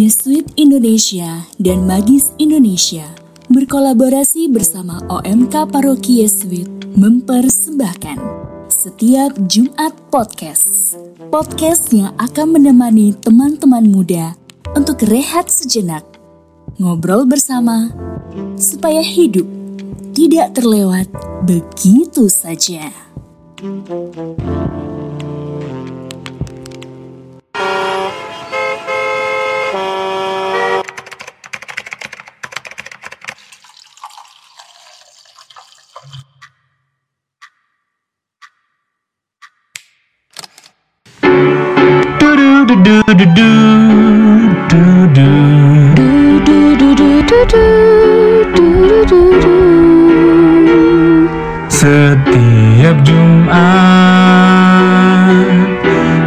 Yesuit Indonesia dan Magis Indonesia berkolaborasi bersama OMK Paroki Yesuit mempersembahkan setiap Jumat Podcast. Podcast yang akan menemani teman-teman muda untuk rehat sejenak, ngobrol bersama, supaya hidup tidak terlewat begitu saja. Setiap Jumat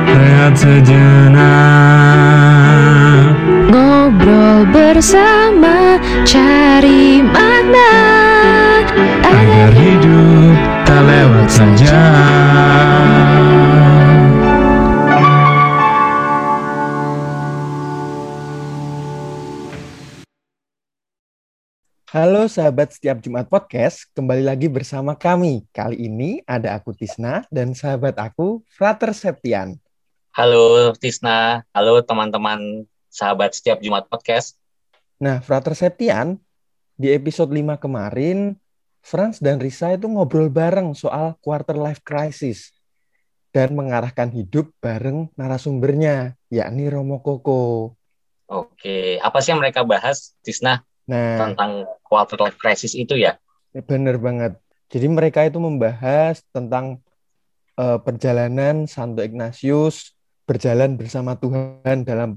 Rehat sejenak. Ngobrol bersama cari makna. Agar hidup tak lewat saja sahabat setiap Jumat Podcast, kembali lagi bersama kami. Kali ini ada aku Tisna dan sahabat aku Frater Septian. Halo Tisna, halo teman-teman sahabat setiap Jumat Podcast. Nah, Frater Septian, di episode 5 kemarin, Franz dan Risa itu ngobrol bareng soal quarter life crisis dan mengarahkan hidup bareng narasumbernya, yakni Romo Koko. Oke, apa sih yang mereka bahas, Tisna, Nah, tentang quarter life crisis itu ya? bener banget. Jadi mereka itu membahas tentang eh, perjalanan Santo Ignatius berjalan bersama Tuhan dalam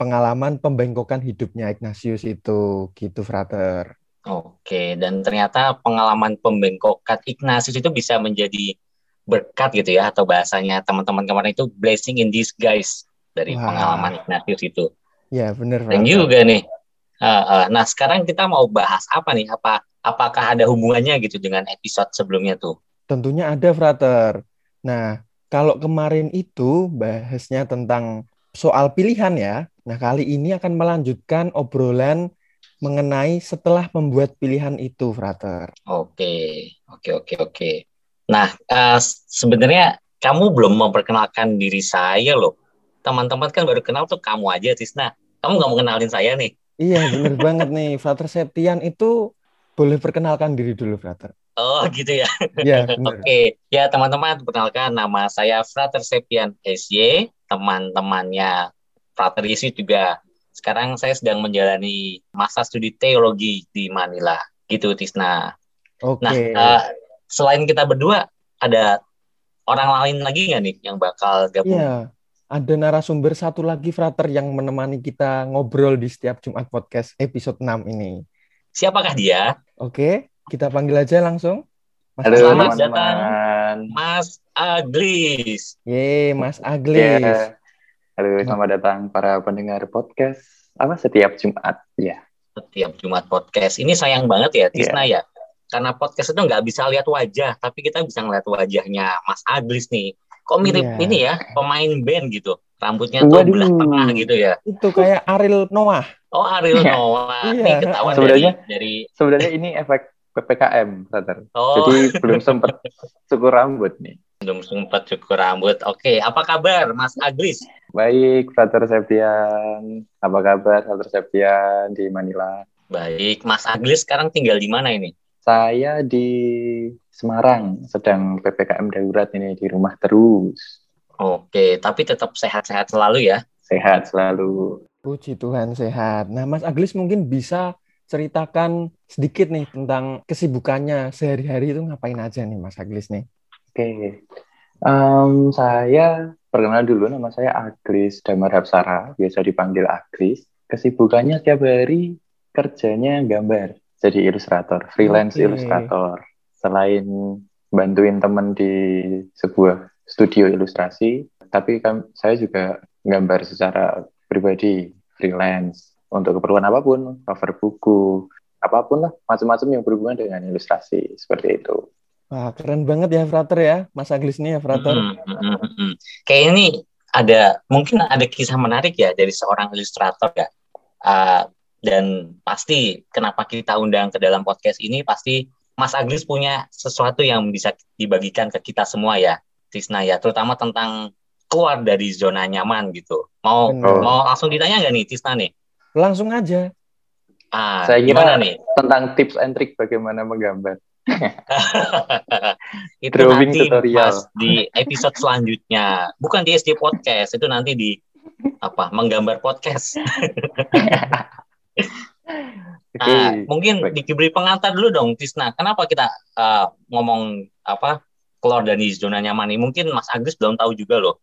pengalaman pembengkokan hidupnya Ignatius itu, gitu, Frater. Oke, dan ternyata pengalaman pembengkokan Ignatius itu bisa menjadi berkat gitu ya, atau bahasanya teman-teman kemarin itu blessing in disguise dari Wah. pengalaman Ignatius itu. Ya, bener, Dan juga nih, uh, uh, nah sekarang kita mau bahas apa nih? Apa apakah ada hubungannya gitu dengan episode sebelumnya tuh? Tentunya ada, Frater. Nah, kalau kemarin itu bahasnya tentang soal pilihan ya. Nah, kali ini akan melanjutkan obrolan mengenai setelah membuat pilihan itu, Frater. Oke, oke, oke, oke. Nah, eh, sebenarnya kamu belum memperkenalkan diri saya loh. Teman-teman kan baru kenal tuh kamu aja, Tisna. Kamu nggak mau kenalin saya nih? Iya, bener banget nih. Frater Septian itu boleh perkenalkan diri dulu, Frater. Oh, gitu ya. Ya, bener. Oke, ya teman-teman, perkenalkan nama saya Frater Sepian SY, teman-temannya Frater Yesus juga. Sekarang saya sedang menjalani masa studi teologi di Manila. Gitu, Tisna. Oke. Nah, eh, selain kita berdua, ada orang lain lagi nggak nih yang bakal gabung? Iya, ada narasumber satu lagi, Frater, yang menemani kita ngobrol di setiap Jumat Podcast episode 6 ini. Siapakah dia? Oke, kita panggil aja langsung. Mas Halo Selamat Aglis. teman-teman. Mas Aglis. Ye, Mas Ya. Aglis. Halo, selamat datang para pendengar podcast apa setiap Jumat. Ya. Setiap Jumat podcast. Ini sayang banget ya, Tisna ya. Karena podcast itu nggak bisa lihat wajah, tapi kita bisa ngeliat wajahnya Mas Aglis nih. Kok mirip Iya. ini ya, pemain band gitu. Rambutnya tuh Waduh. belah tengah gitu ya. Itu kayak Ariel Noah. Oh, Ariel Iya. Noah. Iya. Nih ketahuan dari, Sebenarnya- dari Sebenarnya ini efek PPKM, brother. Oh, Jadi belum sempat cukur rambut nih. belum sempat cukur rambut. Oke, apa kabar Mas Aglis? Baik, Frater Septian. Apa kabar, Frater Septian di Manila? Baik, Mas Aglis sekarang tinggal di mana ini? Saya di Semarang, sedang PPKM darurat ini di rumah terus. Oke, tapi tetap sehat-sehat selalu ya. Sehat selalu. Puji Tuhan sehat. Nah, Mas Aglis mungkin bisa ceritakan sedikit nih tentang kesibukannya sehari-hari itu ngapain aja nih Mas Aglis nih. Oke. Em, saya perkenal dulu nama saya Agris Damar Hapsara, biasa dipanggil Agris. Kesibukannya tiap hari kerjanya gambar, jadi ilustrator, freelance Oke. ilustrator. Selain bantuin teman di sebuah studio ilustrasi, tapi kan saya juga gambar secara pribadi, freelance untuk keperluan apa pun, cover buku, apa pun lah, macam-macam yang berhubungan dengan ilustrasi seperti itu. Wah, keren banget ya Frater ya, Mas Aglis nih ya Frater. Mm, mm, mm, mm. Kayak ini ada mungkin ada kisah menarik ya dari seorang ilustrator ya. Uh, dan pasti kenapa kita undang ke dalam podcast ini pasti Mas Aglis punya sesuatu yang bisa dibagikan ke kita semua ya, Tisna ya, terutama tentang keluar dari zona nyaman gitu. Mau Benar. mau langsung ditanya nggak nih Tisna nih? Langsung aja. Ah, Saya kira gimana nih? tentang tips and trick bagaimana menggambar. itu Drawing nanti tutorial. Mas di episode selanjutnya. Bukan di SD podcast, itu nanti di apa? Menggambar podcast. Oke. Nah, mungkin baik. diberi pengantar dulu dong, Tisna. Kenapa kita uh, ngomong apa keluar dari zona nyaman ini? Mungkin Mas Agus belum tahu juga loh.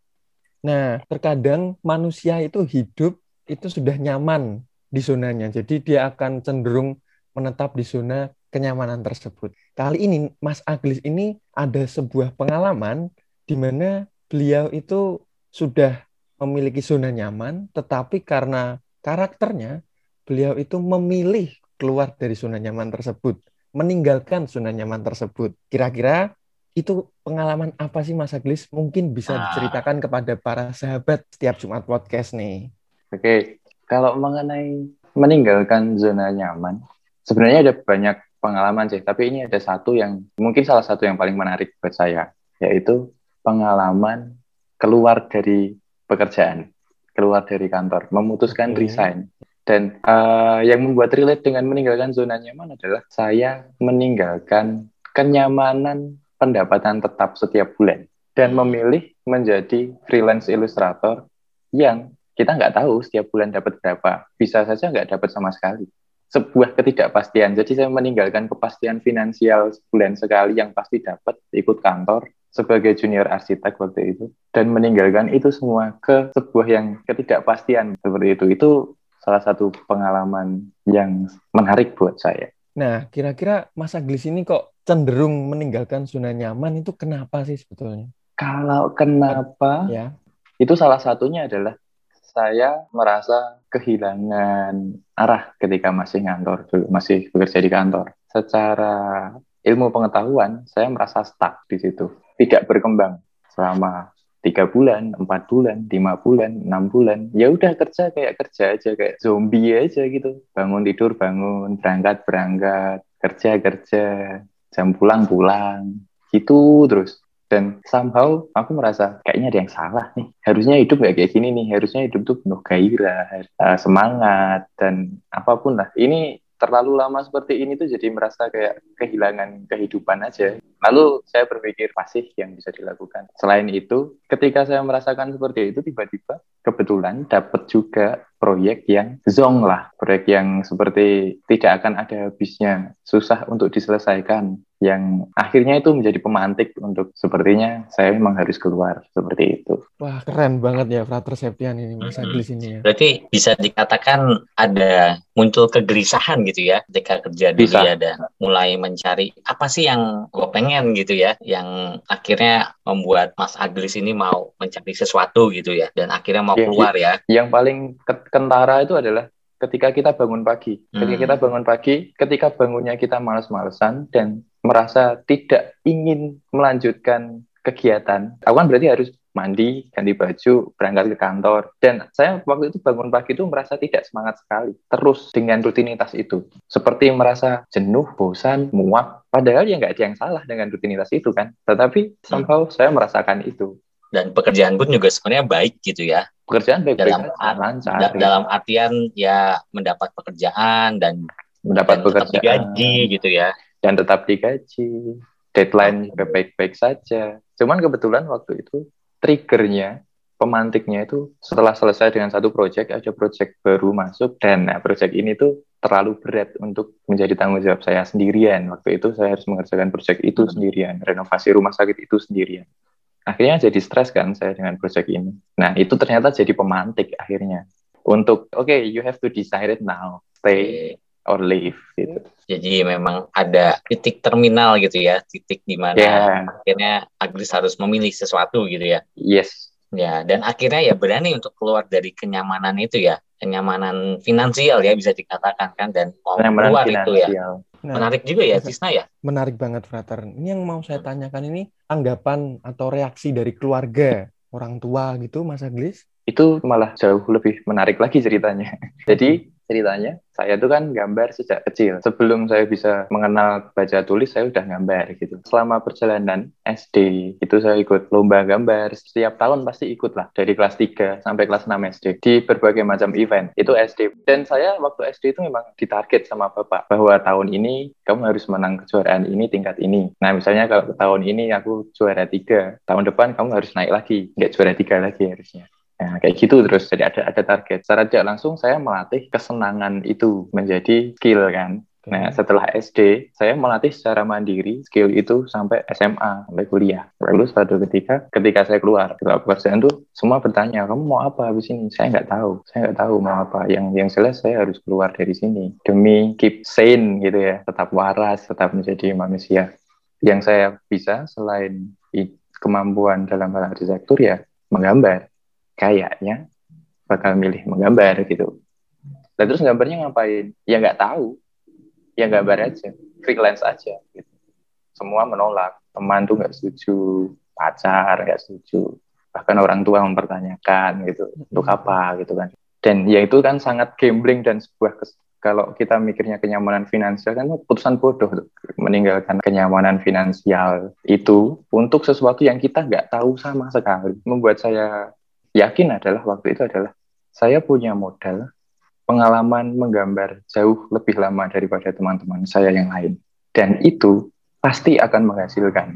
Nah, terkadang manusia itu hidup itu sudah nyaman di zonanya. Jadi dia akan cenderung menetap di zona kenyamanan tersebut. Kali ini Mas Aglis ini ada sebuah pengalaman di mana beliau itu sudah memiliki zona nyaman, tetapi karena karakternya beliau itu memilih keluar dari zona nyaman tersebut, meninggalkan zona nyaman tersebut. Kira-kira itu pengalaman apa sih Mas Aglis? Mungkin bisa Ah. diceritakan kepada para sahabat setiap Jumat podcast nih. Oke, kalau mengenai meninggalkan zona nyaman, sebenarnya ada banyak pengalaman sih, tapi ini ada satu yang mungkin salah satu yang paling menarik buat saya, yaitu pengalaman keluar dari pekerjaan, keluar dari kantor, memutuskan Oke. resign. Dan eh, yang membuat relate dengan meninggalkan zona nyaman adalah saya meninggalkan kenyamanan pendapatan tetap setiap bulan dan memilih menjadi freelance ilustrator yang kita nggak tahu setiap bulan dapat berapa. Bisa saja nggak dapat sama sekali. Sebuah ketidakpastian. Jadi saya meninggalkan kepastian finansial sebulan sekali yang pasti dapat ikut kantor sebagai junior arsitek waktu itu dan meninggalkan itu semua ke sebuah yang ketidakpastian seperti itu. Itu salah satu pengalaman yang menarik buat saya. Nah, kira-kira Mas Aglis ini kok cenderung meninggalkan zona nyaman itu kenapa sih sebetulnya? Kalau kenapa Ya, itu salah satunya adalah saya merasa kehilangan arah ketika masih ngantor dulu, masih bekerja di kantor. Secara ilmu pengetahuan, saya merasa stuck di situ, tidak berkembang selama tiga bulan, empat bulan, lima bulan, enam bulan. Ya udah kerja kayak kerja aja, kayak zombie aja gitu. Bangun tidur bangun, berangkat berangkat, kerja kerja, jam pulang pulang, gitu terus. Dan somehow aku merasa kayaknya ada yang salah nih. Harusnya hidup nggak kayak gini nih. Harusnya hidup tuh penuh gairah eh, semangat dan apa pun lah. Ini terlalu lama seperti ini tuh jadi merasa kayak kehilangan kehidupan aja lalu saya berpikir masih yang bisa dilakukan selain itu ketika saya merasakan seperti itu tiba-tiba kebetulan dapat juga proyek yang zong lah proyek yang seperti tidak akan ada habisnya susah untuk diselesaikan yang akhirnya itu menjadi pemantik untuk sepertinya saya memang harus keluar seperti itu. wah keren banget ya Frater Septian ini Mas Mm-mm. Aglis ini ya. Berarti bisa dikatakan ada muncul kegelisahan gitu ya ketika kerja dulu Bisa. ya dan mulai mencari apa sih yang gue pengen gitu ya yang akhirnya membuat Mas Aglis ini mau mencari sesuatu gitu ya dan akhirnya mau Iya, keluar ya. Yang paling ke- kentara itu adalah ketika kita bangun pagi. Ketika Hmm. kita bangun pagi, ketika bangunnya kita males-malesan dan merasa tidak ingin melanjutkan kegiatan. Aku kan berarti harus mandi, ganti baju, berangkat ke kantor. Dan saya waktu itu bangun pagi itu merasa tidak semangat sekali. Terus dengan rutinitas itu. Seperti merasa jenuh, bosan, muak. Padahal ya nggak ada yang salah dengan rutinitas itu kan. Tetapi somehow saya merasakan itu. Dan pekerjaan pun juga sebenarnya baik gitu ya. Pekerjaan baik-baik Dalam saja, art- lancar. Da- dalam artian ya mendapat pekerjaan dan, mendapat dan tetap pekerjaan. digaji gitu ya. dan tetap digaji. Deadline juga baik-baik saja. Cuman kebetulan waktu itu triggernya, pemantiknya itu setelah selesai dengan satu project, ada project baru masuk dan nah, project ini tuh terlalu berat untuk menjadi tanggung jawab saya sendirian. Waktu itu saya harus mengerjakan project itu sendirian, renovasi rumah sakit itu sendirian. Akhirnya jadi stres kan saya dengan project ini. Nah itu ternyata jadi pemantik akhirnya. Untuk, oke, you have to decide it now. Stay or leave gitu. Jadi memang ada titik terminal gitu ya, titik di mana Ya, akhirnya Agris harus memilih sesuatu gitu ya. yes. Ya, dan akhirnya ya berani untuk keluar dari kenyamanan itu ya, kenyamanan finansial ya bisa dikatakan kan dan mau Kenyamanan keluar itu ya. finansial. Nah, Menarik juga ya, Bisa. Tisna ya. menarik banget Frater. Ini yang mau saya tanyakan ini anggapan atau reaksi dari keluarga, orang tua gitu Mas Aglis. Itu malah jauh lebih menarik lagi ceritanya. Jadi ceritanya saya tuh kan gambar sejak kecil. Sebelum saya bisa mengenal baca tulis, saya udah gambar gitu. Selama perjalanan SD, itu saya ikut lomba gambar. Setiap tahun pasti ikut lah, dari kelas 3 sampai kelas 6 SD. Di berbagai macam event, itu SD. Dan saya waktu SD itu memang ditarget sama Bapak, bahwa tahun ini kamu harus menang kejuaraan ini, tingkat ini. Nah misalnya kalau tahun ini aku juara tiga, tahun depan kamu harus naik lagi, nggak juara tiga lagi harusnya. Nah, kayak gitu terus. Jadi ada ada target. Secara tidak langsung saya melatih kesenangan itu menjadi skill kan. Nah, setelah SD, saya melatih secara mandiri skill itu sampai SMA, sampai kuliah. Lalu suatu ketika, ketika saya keluar ke pekerjaan tuh, semua bertanya, kamu mau apa habis ini? Saya nggak tahu. Saya nggak tahu mau apa. Yang yang jelas saya harus keluar dari sini. Demi keep sane gitu ya. Tetap waras, tetap menjadi manusia. Yang saya bisa selain kemampuan dalam hal arsitektur ya menggambar kayaknya bakal milih menggambar gitu. Dan terus gambarnya ngapain? Ya nggak tahu. Ya gambar aja, freelance aja. Gitu. Semua menolak. Teman tuh nggak setuju, pacar nggak setuju, bahkan orang tua mempertanyakan gitu, untuk apa gitu kan. Dan ya itu kan sangat gambling dan sebuah kes kalau kita mikirnya kenyamanan finansial kan putusan bodoh tuh. meninggalkan kenyamanan finansial itu untuk sesuatu yang kita nggak tahu sama sekali membuat saya yakin adalah waktu itu adalah saya punya modal pengalaman menggambar jauh lebih lama daripada teman-teman saya yang lain. Dan itu pasti akan menghasilkan.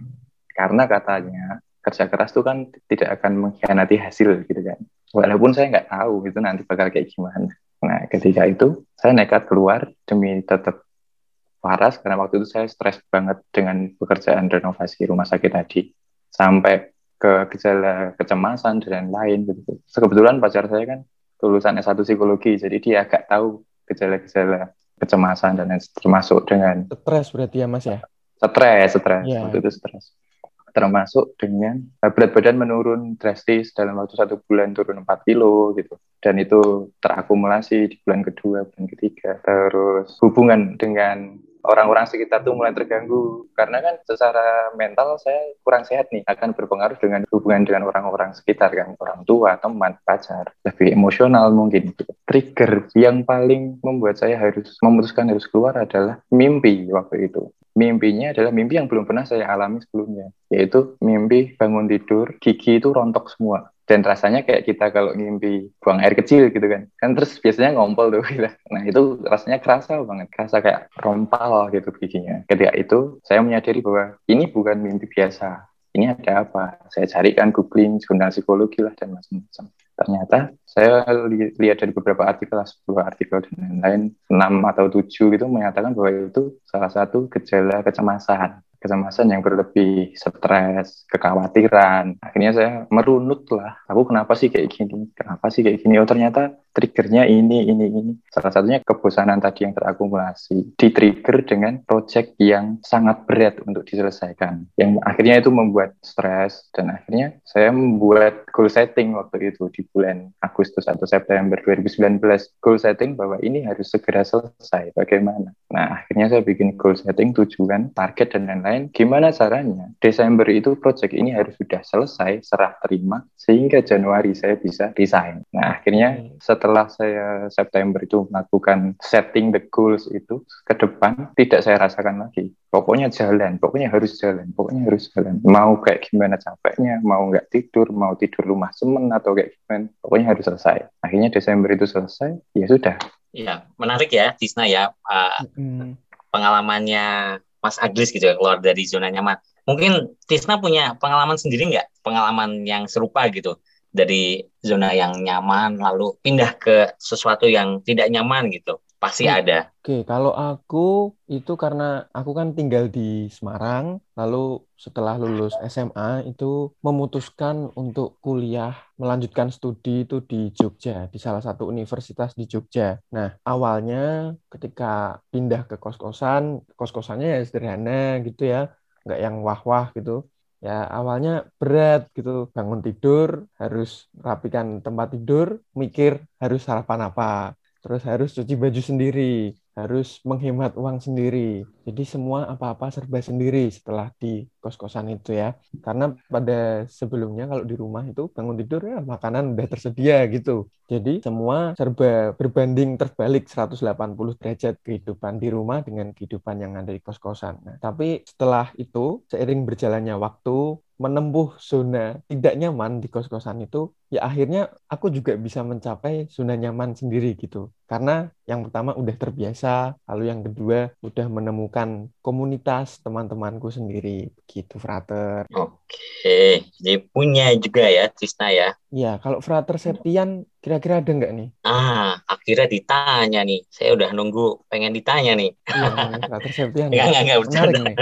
Karena katanya kerja keras itu kan tidak akan mengkhianati hasil gitu kan. Walaupun saya nggak tahu itu nanti bakal kayak gimana. Nah ketika itu saya nekat keluar demi tetap waras karena waktu itu saya stres banget dengan pekerjaan renovasi rumah sakit tadi. Sampai ke gejala kecemasan dan lain-lain gitu. Kebetulan pacar saya kan lulusan S1 psikologi, jadi dia agak tahu gejala-gejala kecemasan dan termasuk dengan stres berarti ya Mas ya. Stres, stres. Yeah. Waktu itu stres. Termasuk dengan berat badan menurun drastis dalam waktu satu bulan turun 4 kilo gitu. Dan itu terakumulasi di bulan kedua, bulan ketiga. Terus hubungan dengan orang-orang sekitar tuh mulai terganggu. Karena kan secara mental saya kurang sehat nih akan berpengaruh dengan hubungan dengan orang-orang sekitar kan. Orang tua teman pacar lebih emosional mungkin. Trigger yang paling membuat saya harus memutuskan harus keluar adalah mimpi waktu itu. Mimpinya adalah mimpi yang belum pernah saya alami sebelumnya yaitu mimpi bangun tidur gigi itu rontok semua dan rasanya kayak kita kalau ngimpi buang air kecil gitu kan. Kan terus biasanya ngompol tuh gitu. nah itu rasanya kerasa banget. Kerasa kayak rompal gitu giginya. Ketika itu saya menyadari bahwa ini bukan mimpi biasa. Ini ada apa? Saya carikan googling jurnal psikologi lah dan macam-macam. Ternyata saya li lihat dari beberapa artikel sebuah artikel dan lain-lain enam atau tujuh gitu menyatakan bahwa itu salah satu gejala kecemasan kecemasan yang berlebih, stres, kekhawatiran. Akhirnya saya merunut lah, aku kenapa sih kayak gini? Kenapa sih kayak gini? Oh ternyata triggernya ini, ini, ini. Salah satunya kebosanan tadi yang terakumulasi. Di-trigger dengan project yang sangat berat untuk diselesaikan. Yang akhirnya itu membuat stres. Dan akhirnya saya membuat goal setting waktu itu di bulan Agustus atau September 2019. Goal setting bahwa ini harus segera selesai. Bagaimana? Nah akhirnya saya bikin goal setting, tujuan, target, dan lain-lain lain, gimana caranya Desember itu project ini harus sudah selesai, serah terima, sehingga Januari saya bisa resign. Nah, akhirnya hmm. Setelah saya September itu melakukan setting the goals itu ke depan, tidak saya rasakan lagi. Pokoknya jalan, pokoknya harus jalan, pokoknya harus jalan. Mau kayak gimana capeknya, mau nggak tidur, mau tidur rumah semen atau kayak gimana, pokoknya harus selesai. Akhirnya Desember itu selesai, ya sudah. Iya, menarik ya, Tisna ya. Uh, hmm. Pengalamannya Mas Aglis gitu ya keluar dari zona nyaman. Mungkin Tisna punya pengalaman sendiri nggak? Pengalaman yang serupa gitu dari zona yang nyaman lalu pindah ke sesuatu yang tidak nyaman gitu pasti hmm. ada. Oke, kalau aku itu karena aku kan tinggal di Semarang, lalu setelah lulus SMA itu memutuskan untuk kuliah melanjutkan studi itu di Jogja, di salah satu universitas di Jogja. Nah, awalnya ketika pindah ke kos-kosan, kos-kosannya ya sederhana gitu ya, nggak yang wah-wah gitu. Ya, awalnya berat gitu, bangun tidur, harus rapikan tempat tidur, mikir harus sarapan apa. Terus harus cuci baju sendiri harus menghemat uang sendiri. Jadi semua apa-apa serba sendiri setelah di kos-kosan itu ya. Karena pada sebelumnya kalau di rumah itu bangun tidur ya makanan udah tersedia gitu. Jadi semua serba berbanding terbalik 180 derajat kehidupan di rumah dengan kehidupan yang ada di kos-kosan. Nah, tapi setelah itu seiring berjalannya waktu menempuh zona tidak nyaman di kos-kosan itu, ya akhirnya aku juga bisa mencapai zona nyaman sendiri gitu. Karena yang pertama udah terbiasa, lalu yang kedua udah menemukan komunitas teman-temanku sendiri, gitu, Frater. Oke, jadi punya juga ya Cisna ya. Ya, kalau Frater Septian kira-kira ada nggak nih? Ah, akhirnya ditanya nih. Saya udah nunggu pengen ditanya nih. Iya, Frater Septian. Enggak, enggak, enggak.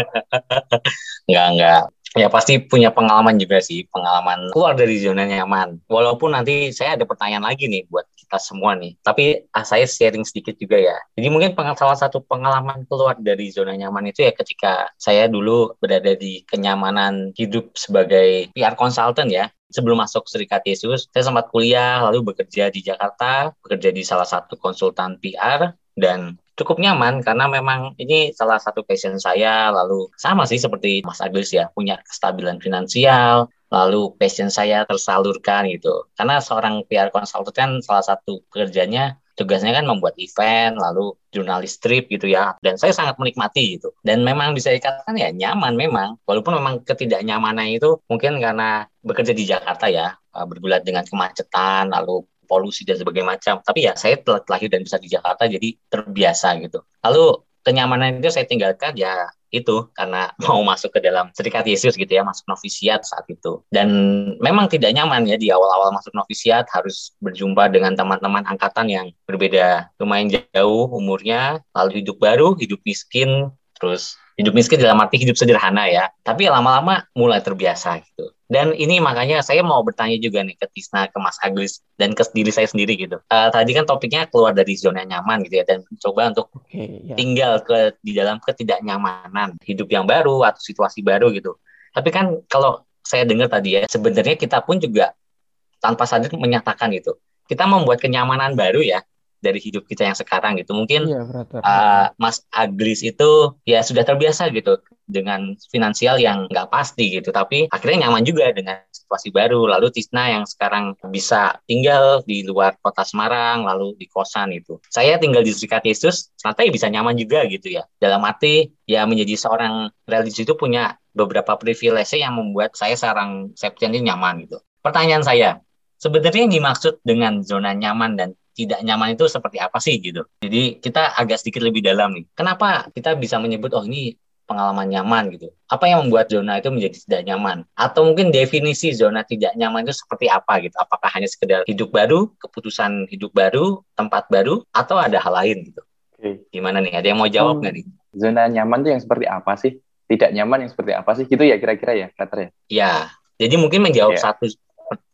Enggak, enggak. Ya pasti punya pengalaman juga sih, pengalaman keluar dari zona nyaman. Walaupun nanti saya ada pertanyaan lagi nih buat kita semua nih. Tapi ah, saya sharing sedikit juga ya. Jadi mungkin salah satu pengalaman keluar dari zona nyaman itu ya ketika saya dulu berada di kenyamanan hidup sebagai PR consultant ya. Sebelum masuk Serikat Yesus, saya sempat kuliah lalu bekerja di Jakarta, bekerja di salah satu konsultan PR dan cukup nyaman karena memang ini salah satu passion saya. Lalu sama sih seperti Mas Agus ya punya kestabilan finansial lalu passion saya tersalurkan gitu. Karena seorang PR consultant kan salah satu pekerjaannya tugasnya kan membuat event lalu jurnalis strip gitu ya. Dan saya sangat menikmati gitu. Dan memang bisa dikatakan ya nyaman memang. Walaupun memang ketidaknyamanan itu mungkin karena bekerja di Jakarta ya bergulat dengan kemacetan lalu polusi dan sebagainya macam. Tapi ya saya telah lahir dan besar di Jakarta jadi terbiasa gitu. Lalu kenyamanan itu saya tinggalkan ya itu karena mau masuk ke dalam serikat Yesus gitu ya masuk novisiat saat itu dan memang tidak nyaman ya di awal-awal masuk novisiat harus berjumpa dengan teman-teman angkatan yang berbeda lumayan jauh umurnya lalu hidup baru hidup miskin terus hidup miskin dalam arti hidup sederhana ya tapi lama-lama mulai terbiasa gitu dan ini makanya saya mau bertanya juga nih ke Tisna, ke Mas Agus, dan ke diri saya sendiri gitu. Eh, tadi kan topiknya keluar dari zona nyaman gitu ya, dan coba untuk Oke, ya. tinggal ke di dalam ketidaknyamanan, hidup yang baru atau situasi baru gitu. Tapi kan kalau saya dengar tadi ya, sebenarnya kita pun juga tanpa sadar menyatakan gitu. Kita membuat kenyamanan baru ya dari hidup kita yang sekarang gitu. Mungkin Iya, Frater. uh, Mas Aglis itu ya sudah terbiasa gitu dengan finansial yang nggak pasti gitu, tapi akhirnya nyaman juga dengan situasi baru. Lalu Tisna yang sekarang bisa tinggal di luar kota Semarang, lalu di kosan itu. Saya tinggal di Serikat Yesus, ternyata ya bisa nyaman juga gitu ya. Dalam arti ya menjadi seorang religius itu punya beberapa privilege yang membuat saya seorang Septian ini nyaman gitu. Pertanyaan saya, sebenarnya yang dimaksud dengan zona nyaman dan tidak nyaman itu seperti apa sih gitu. Jadi kita agak sedikit lebih dalam nih. Kenapa kita bisa menyebut oh ini pengalaman nyaman gitu. Apa yang membuat zona itu menjadi tidak nyaman? Atau mungkin definisi zona tidak nyaman itu seperti apa gitu? Apakah hanya sekedar hidup baru, keputusan hidup baru, tempat baru, atau ada hal lain gitu? Oke. Gimana nih? Ada yang mau jawab Hmm. nggak nih? Zona nyaman tuh yang seperti apa sih? Tidak nyaman yang seperti apa sih? Gitu ya kira-kira ya, Frater ya? Ya, jadi mungkin menjawab Iya. satu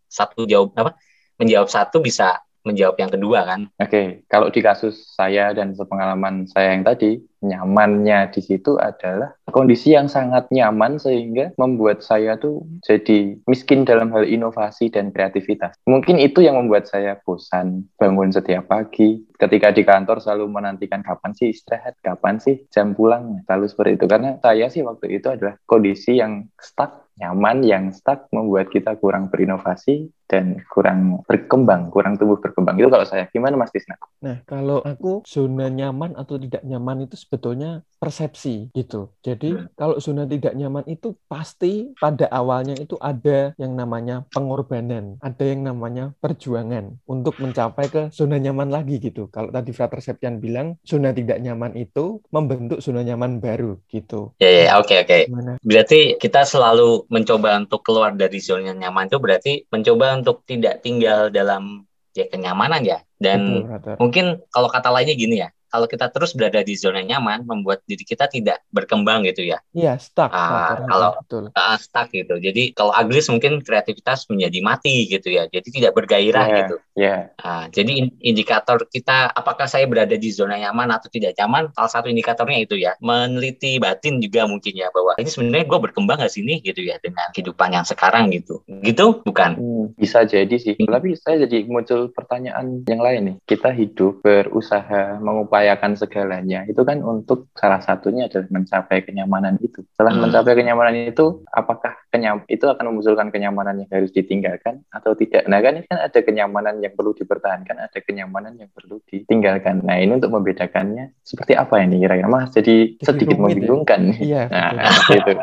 satu jawab apa? Menjawab satu bisa menjawab yang kedua kan? Oke, kalau di kasus saya dan sepengalaman saya yang tadi, nyamannya di situ adalah kondisi yang sangat nyaman sehingga membuat saya tuh jadi miskin dalam hal inovasi dan kreativitas. Mungkin itu yang membuat saya bosan bangun setiap pagi. Ketika di kantor selalu menantikan kapan sih istirahat, kapan sih jam pulang. Selalu seperti itu. Karena saya sih waktu itu adalah kondisi yang stuck, nyaman, yang stuck membuat kita kurang berinovasi dan kurang berkembang, kurang tumbuh berkembang. Itu kalau saya. Gimana Mas Tisna? Nah, kalau aku zona nyaman atau tidak nyaman itu sebetulnya persepsi gitu. Jadi Hmm. kalau zona tidak nyaman itu pasti pada awalnya itu ada yang namanya pengorbanan, ada yang namanya perjuangan untuk mencapai ke zona nyaman lagi gitu. Kalau tadi Frater Septian bilang zona tidak nyaman itu membentuk zona nyaman baru gitu. Ya, ya, oke, oke. Gimana? Berarti kita selalu mencoba untuk keluar dari zona nyaman itu berarti mencoba untuk tidak tinggal dalam ya kenyamanan ya. Dan Betul, mungkin kalau kata lainnya gini ya, kalau kita terus berada di zona nyaman membuat diri kita tidak berkembang gitu ya. Iya, stuck. Ah, Frater. kalau- betul. Ah, stuck gitu. Jadi kalau Aglis mungkin kreativitas menjadi mati gitu ya. Jadi tidak bergairah Ya, gitu. Ya, Ah, jadi in- indikator kita apakah saya berada di zona nyaman atau tidak nyaman, salah satu indikatornya itu ya, meneliti batin juga mungkin ya bahwa ini sebenarnya gue berkembang gak sini gitu ya dengan kehidupan yang sekarang gitu. Gitu bukan? Hmm, bisa jadi sih. Hmm. Tapi saya jadi muncul pertanyaan yang lain nih. Kita hidup berusaha mengupayakan mengupayakan segalanya itu kan untuk salah satunya adalah mencapai kenyamanan itu. Setelah Hmm. mencapai kenyamanan itu, apakah kenyam itu akan memunculkan kenyamanan yang harus ditinggalkan atau tidak? Nah kan ini kan ada kenyamanan yang perlu dipertahankan, ada kenyamanan yang perlu ditinggalkan. Nah ini untuk membedakannya seperti apa ini kira-kira Mas? Jadi sedikit ya. membingungkan. Iya, Nah gitu.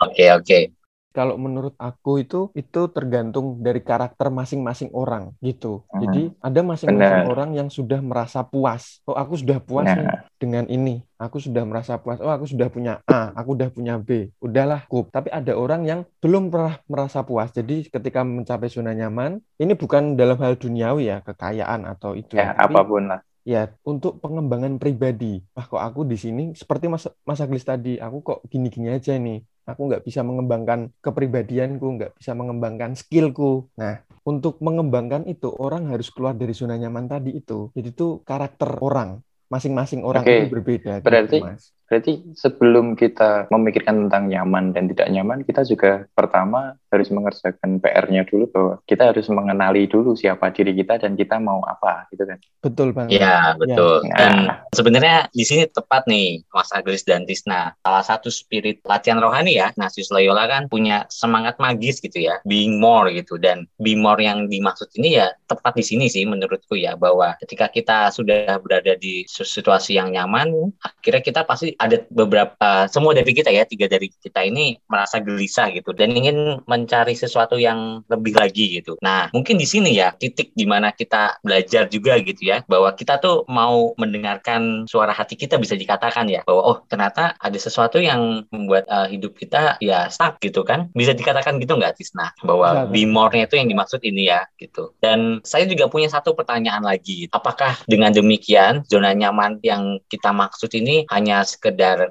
Oke oke. Kalau menurut aku itu itu tergantung dari karakter masing-masing orang gitu. Hmm, Jadi ada masing-masing orang yang sudah merasa puas. Oh, aku sudah puas nih Nah, dengan ini. Aku sudah merasa puas. Oh, aku sudah punya A, aku sudah punya B. Udahlah, cukup. Tapi ada orang yang belum pernah merasa puas. Jadi ketika mencapai zona nyaman, ini bukan dalam hal duniawi ya, kekayaan atau itu ya Tapi apa pun lah. ya untuk pengembangan pribadi. Wah, kok aku di sini seperti Mas Mas Aglis tadi, aku kok gini-gini aja nih. Aku nggak bisa mengembangkan kepribadianku, nggak bisa mengembangkan skillku. Nah, untuk mengembangkan itu orang harus keluar dari zona nyaman tadi itu. Jadi itu karakter orang. Masing-masing orang Oke, itu berbeda. gitu, berarti- Mas. Berarti sebelum kita memikirkan tentang nyaman dan tidak nyaman, kita juga pertama harus mengerjakan PR-nya dulu bahwa kita harus mengenali dulu siapa diri kita dan kita mau apa gitu kan. Betul banget. Iya betul. Nah. Dan sebenarnya di sini tepat nih Mas Agris dan Tisna. Salah satu spirit latihan rohani ya, Nasius Loyola kan punya semangat magis gitu ya, being more gitu. Dan being more yang dimaksud ini ya tepat di sini sih menurutku ya bahwa ketika kita sudah berada di situasi yang nyaman, akhirnya kita pasti ada beberapa semua dari kita ya tiga dari kita ini merasa gelisah gitu dan ingin mencari sesuatu yang lebih lagi gitu. Nah mungkin di sini ya titik di mana kita belajar juga gitu ya bahwa kita tuh mau mendengarkan suara hati kita bisa dikatakan ya bahwa oh ternyata ada sesuatu yang membuat uh, hidup kita ya stuck gitu kan. Bisa dikatakan gitu nggak Tisna? Bahwa be more-nya itu yang dimaksud ini ya gitu. Dan saya juga punya satu pertanyaan lagi apakah dengan demikian zona nyaman yang kita maksud ini hanya sekedar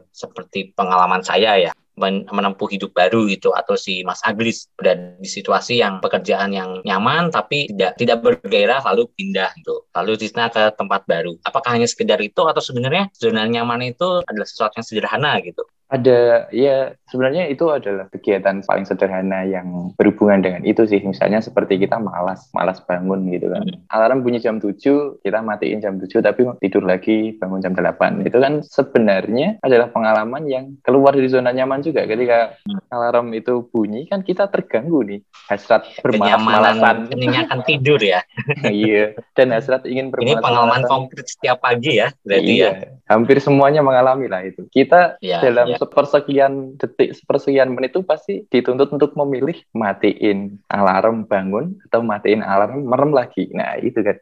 seperti pengalaman saya ya men- menempuh hidup baru gitu atau si Mas Aglis berada di situasi yang pekerjaan yang nyaman tapi tidak tidak bergairah lalu pindah gitu. Lalu Tisna ke tempat baru. Apakah hanya sekedar itu atau sebenarnya zona nyaman itu adalah sesuatu yang sederhana gitu Ada ya sebenarnya itu adalah kegiatan paling sederhana yang berhubungan dengan itu sih. Misalnya seperti kita malas, malas bangun gitu kan. Alarm bunyi jam 7, kita matiin jam 7 tapi tidur lagi bangun jam 8. Itu kan sebenarnya adalah pengalaman yang keluar dari zona nyaman juga. Ketika alarm itu bunyi kan kita terganggu nih. Hasrat bermalas-malasan. kenyamanan kenyenyakan tidur ya iya. Dan hasrat ingin ini bermalas-malasan. pengalaman konkret setiap pagi ya berarti iya. ya Hampir semuanya mengalami lah itu. Kita Ya, dalam ya. Sepersekian detik, sepersekian menit itu pasti dituntut untuk memilih matiin alarm bangun atau matiin alarm merem lagi. Nah, itu kan.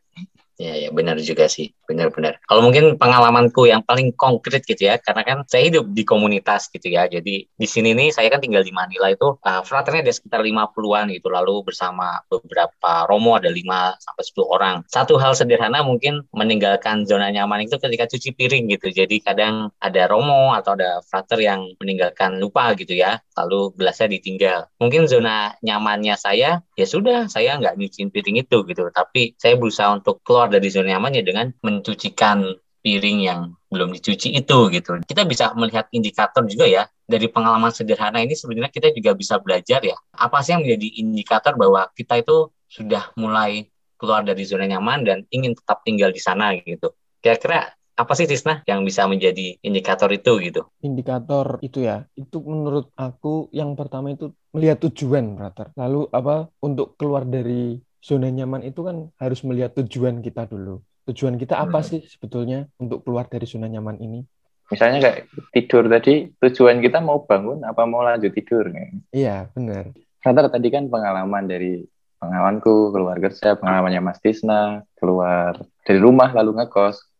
Ya, ya benar juga sih, benar-benar. Kalau mungkin pengalamanku yang paling konkret gitu ya, karena kan saya hidup di komunitas gitu ya. Jadi di sini nih saya kan tinggal di Manila itu uh, fraternya ada sekitar 50-an gitu, lalu bersama beberapa romo ada 5 sampai 10 orang. Satu hal sederhana mungkin meninggalkan zona nyaman itu ketika cuci piring gitu. Jadi kadang ada romo atau ada frater yang meninggalkan lupa gitu ya, lalu gelasnya ditinggal. Mungkin zona nyamannya saya ya sudah saya nggak nyuciin piring itu gitu, tapi saya berusaha untuk keluar dari zona nyamannya dengan mencucikan piring yang belum dicuci itu gitu. Kita bisa melihat indikator juga ya dari pengalaman sederhana ini sebenarnya kita juga bisa belajar ya apa sih yang menjadi indikator bahwa kita itu sudah mulai keluar dari zona nyaman dan ingin tetap tinggal di sana gitu. Kira-kira apa sih Tisna yang bisa menjadi indikator itu gitu? Indikator itu ya, itu menurut aku yang pertama itu melihat tujuan, brother. Lalu apa untuk keluar dari zona nyaman itu kan harus melihat tujuan kita dulu. Tujuan kita apa Hmm. sih sebetulnya untuk keluar dari zona nyaman ini? Misalnya kayak tidur tadi, tujuan kita mau bangun apa mau lanjut tidur? Iya, benar. Rata tadi kan pengalaman dari pengalamanku, keluar kerja, pengalamannya Mas Tisna, keluar dari rumah lalu ngekos,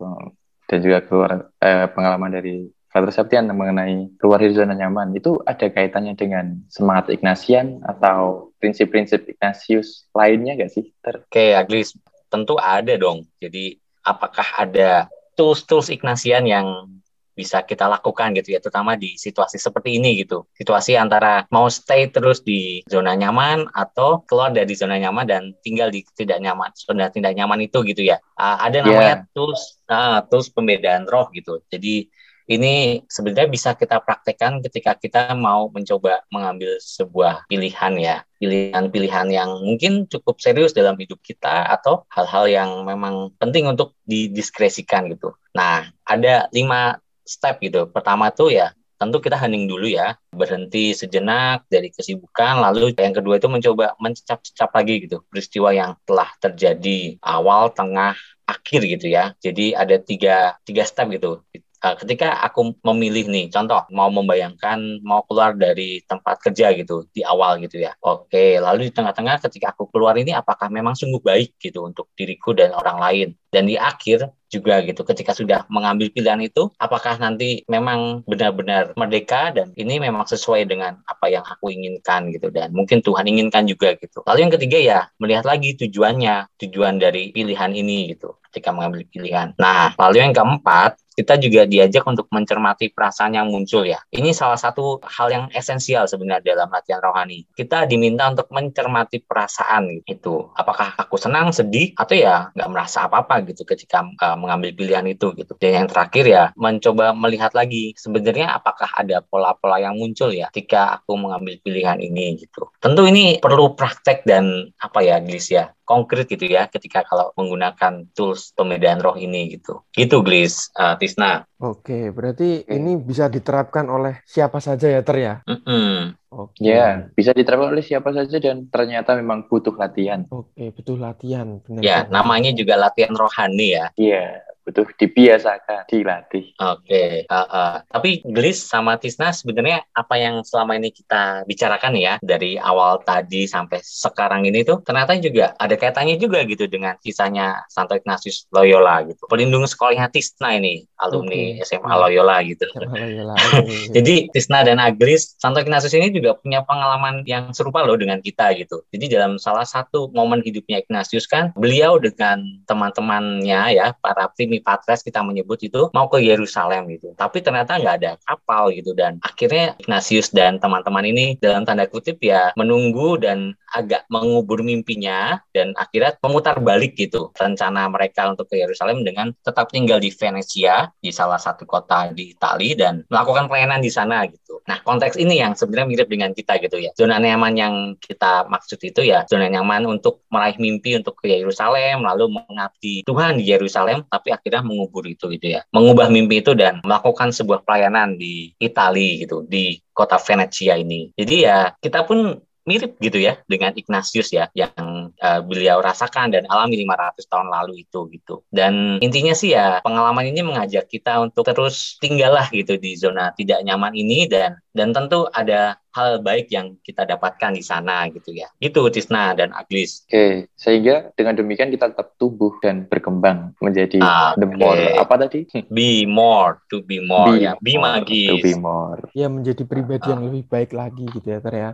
dan juga keluar eh, pengalaman dari Frater Septian mengenai keluar dari zona nyaman. Itu ada kaitannya dengan semangat Ignatian atau prinsip-prinsip Ignatius lainnya gak sih? Ter Oke, Aglis, tentu ada dong. Jadi apakah ada tools-tools Ignatian yang bisa kita lakukan gitu ya, terutama di situasi seperti ini gitu. Situasi antara mau stay terus di zona nyaman atau keluar dari zona nyaman dan tinggal di tidak nyaman, zona tidak nyaman itu gitu ya. Ah, ada namanya tools, ah, tools pembedaan roh gitu. Jadi ini sebenarnya bisa kita praktekkan ketika kita mau mencoba mengambil sebuah pilihan ya pilihan-pilihan yang mungkin cukup serius dalam hidup kita atau hal-hal yang memang penting untuk didiskresikan gitu. Nah, ada lima step gitu. Pertama tuh ya tentu kita hening dulu ya, berhenti sejenak dari kesibukan, lalu yang kedua itu mencoba mencecap-cecap lagi gitu, peristiwa yang telah terjadi awal, tengah, akhir gitu ya. Jadi ada tiga, tiga step gitu. Uh, ketika aku memilih nih, contoh mau membayangkan mau keluar dari tempat kerja gitu di awal gitu ya. Oke, lalu di tengah-tengah ketika aku keluar ini apakah memang sungguh baik gitu untuk diriku dan orang lain. Dan di akhir juga gitu ketika sudah mengambil pilihan itu apakah nanti memang benar-benar merdeka dan ini memang sesuai dengan apa yang aku inginkan gitu dan mungkin Tuhan inginkan juga gitu lalu yang ketiga ya melihat lagi tujuannya tujuan dari pilihan ini gitu ketika mengambil pilihan nah lalu yang keempat kita juga diajak untuk mencermati perasaan yang muncul ya. Ini salah satu hal yang esensial sebenarnya dalam latihan rohani. Kita diminta untuk mencermati perasaan itu. Apakah aku senang, sedih, atau ya nggak merasa apa-apa gitu ketika uh, mengambil pilihan itu gitu. Dan yang terakhir ya mencoba melihat lagi sebenarnya apakah ada pola-pola yang muncul ya ketika aku mengambil pilihan ini gitu. Tentu ini perlu praktek dan apa ya, Glis ya konkret gitu ya ketika kalau menggunakan tools pemedaan roh ini gitu. Gitu Glis, uh, Tisna. Oke, berarti ini bisa diterapkan oleh siapa saja ya Ter ya? Mm -mm. Oke. Ya, bisa diterapkan oleh siapa saja dan ternyata memang butuh latihan. Oke, butuh latihan. Benar, ya, namanya juga latihan rohani ya. Iya, butuh dibiasakan, dilatih. Oke, okay. uh, uh. tapi Glis sama Tisna sebenarnya apa yang selama ini kita bicarakan ya dari awal tadi sampai sekarang ini tuh ternyata juga ada kaitannya juga gitu dengan kisahnya Santo Ignatius Loyola gitu. Pelindung sekolahnya Tisna ini, alumni okay. SMA Loyola gitu. Loyola. Jadi Tisna dan Aglis, Santo Ignatius ini juga punya pengalaman yang serupa loh dengan kita gitu. Jadi dalam salah satu momen hidupnya Ignatius kan, beliau dengan teman-temannya ya, para tim Patres kita menyebut itu mau ke Yerusalem gitu. Tapi ternyata nggak ada kapal gitu dan akhirnya Ignatius dan teman-teman ini dalam tanda kutip ya menunggu dan agak mengubur mimpinya dan akhirnya memutar balik gitu rencana mereka untuk ke Yerusalem dengan tetap tinggal di Venesia di salah satu kota di Italia dan melakukan pelayanan di sana gitu. Nah konteks ini yang sebenarnya mirip dengan kita gitu ya. Zona nyaman yang kita maksud itu ya zona nyaman untuk meraih mimpi untuk ke Yerusalem lalu mengabdi Tuhan di Yerusalem tapi akhirnya mengubur itu gitu ya. Mengubah mimpi itu dan melakukan sebuah pelayanan di Italia gitu di kota Venesia ini. Jadi ya kita pun mirip gitu ya dengan Ignatius ya yang uh, beliau rasakan dan alami 500 tahun lalu itu gitu. Dan intinya sih ya pengalaman ini mengajak kita untuk terus tinggallah gitu di zona tidak nyaman ini dan dan tentu ada hal baik yang kita dapatkan di sana gitu ya. Itu Tisna dan Aglis. Oke, sehingga dengan demikian kita tetap tumbuh dan berkembang menjadi ah, the more apa tadi? Be more, to be more be ya. Be more, magis. To be more. Ya menjadi pribadi yang lebih baik lagi gitu ya, Ter ya.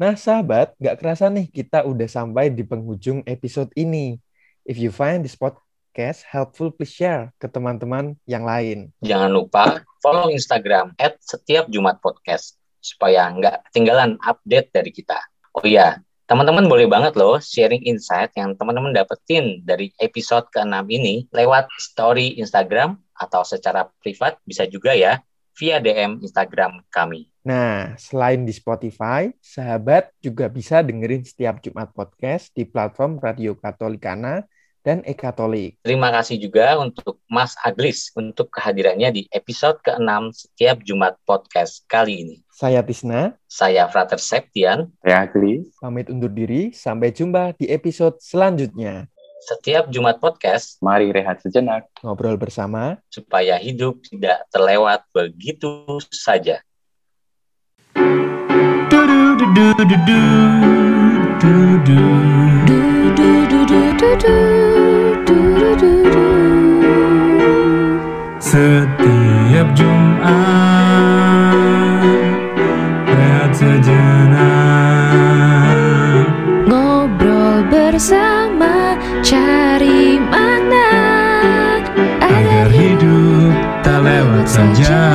Nah, sahabat, nggak kerasa nih kita udah sampai di penghujung episode ini. If you find this podcast helpful, please share ke teman-teman yang lain. Jangan lupa follow Instagram at setiap Jumat Podcast supaya nggak ketinggalan update dari kita. Oh iya, teman-teman boleh banget loh sharing insight yang teman-teman dapetin dari episode ke-6 ini lewat story Instagram atau secara privat bisa juga ya via DM Instagram kami. Nah, selain di Spotify, sahabat juga bisa dengerin setiap Jumat podcast di platform Radio Katolikana dan E-Katolik. Terima kasih juga untuk Mas Aglis untuk kehadirannya di episode ke-6 setiap Jumat podcast kali ini. Saya Tisna. Saya Frater Septian. Saya Aglis. Pamit undur diri, sampai jumpa di episode selanjutnya. Setiap Jumat podcast, mari rehat sejenak. Ngobrol bersama, supaya hidup tidak terlewat begitu saja. Setiap Jumat Rehat sejenak. Ngobrol bersama Cari makna. Agar hidup tak lewat saja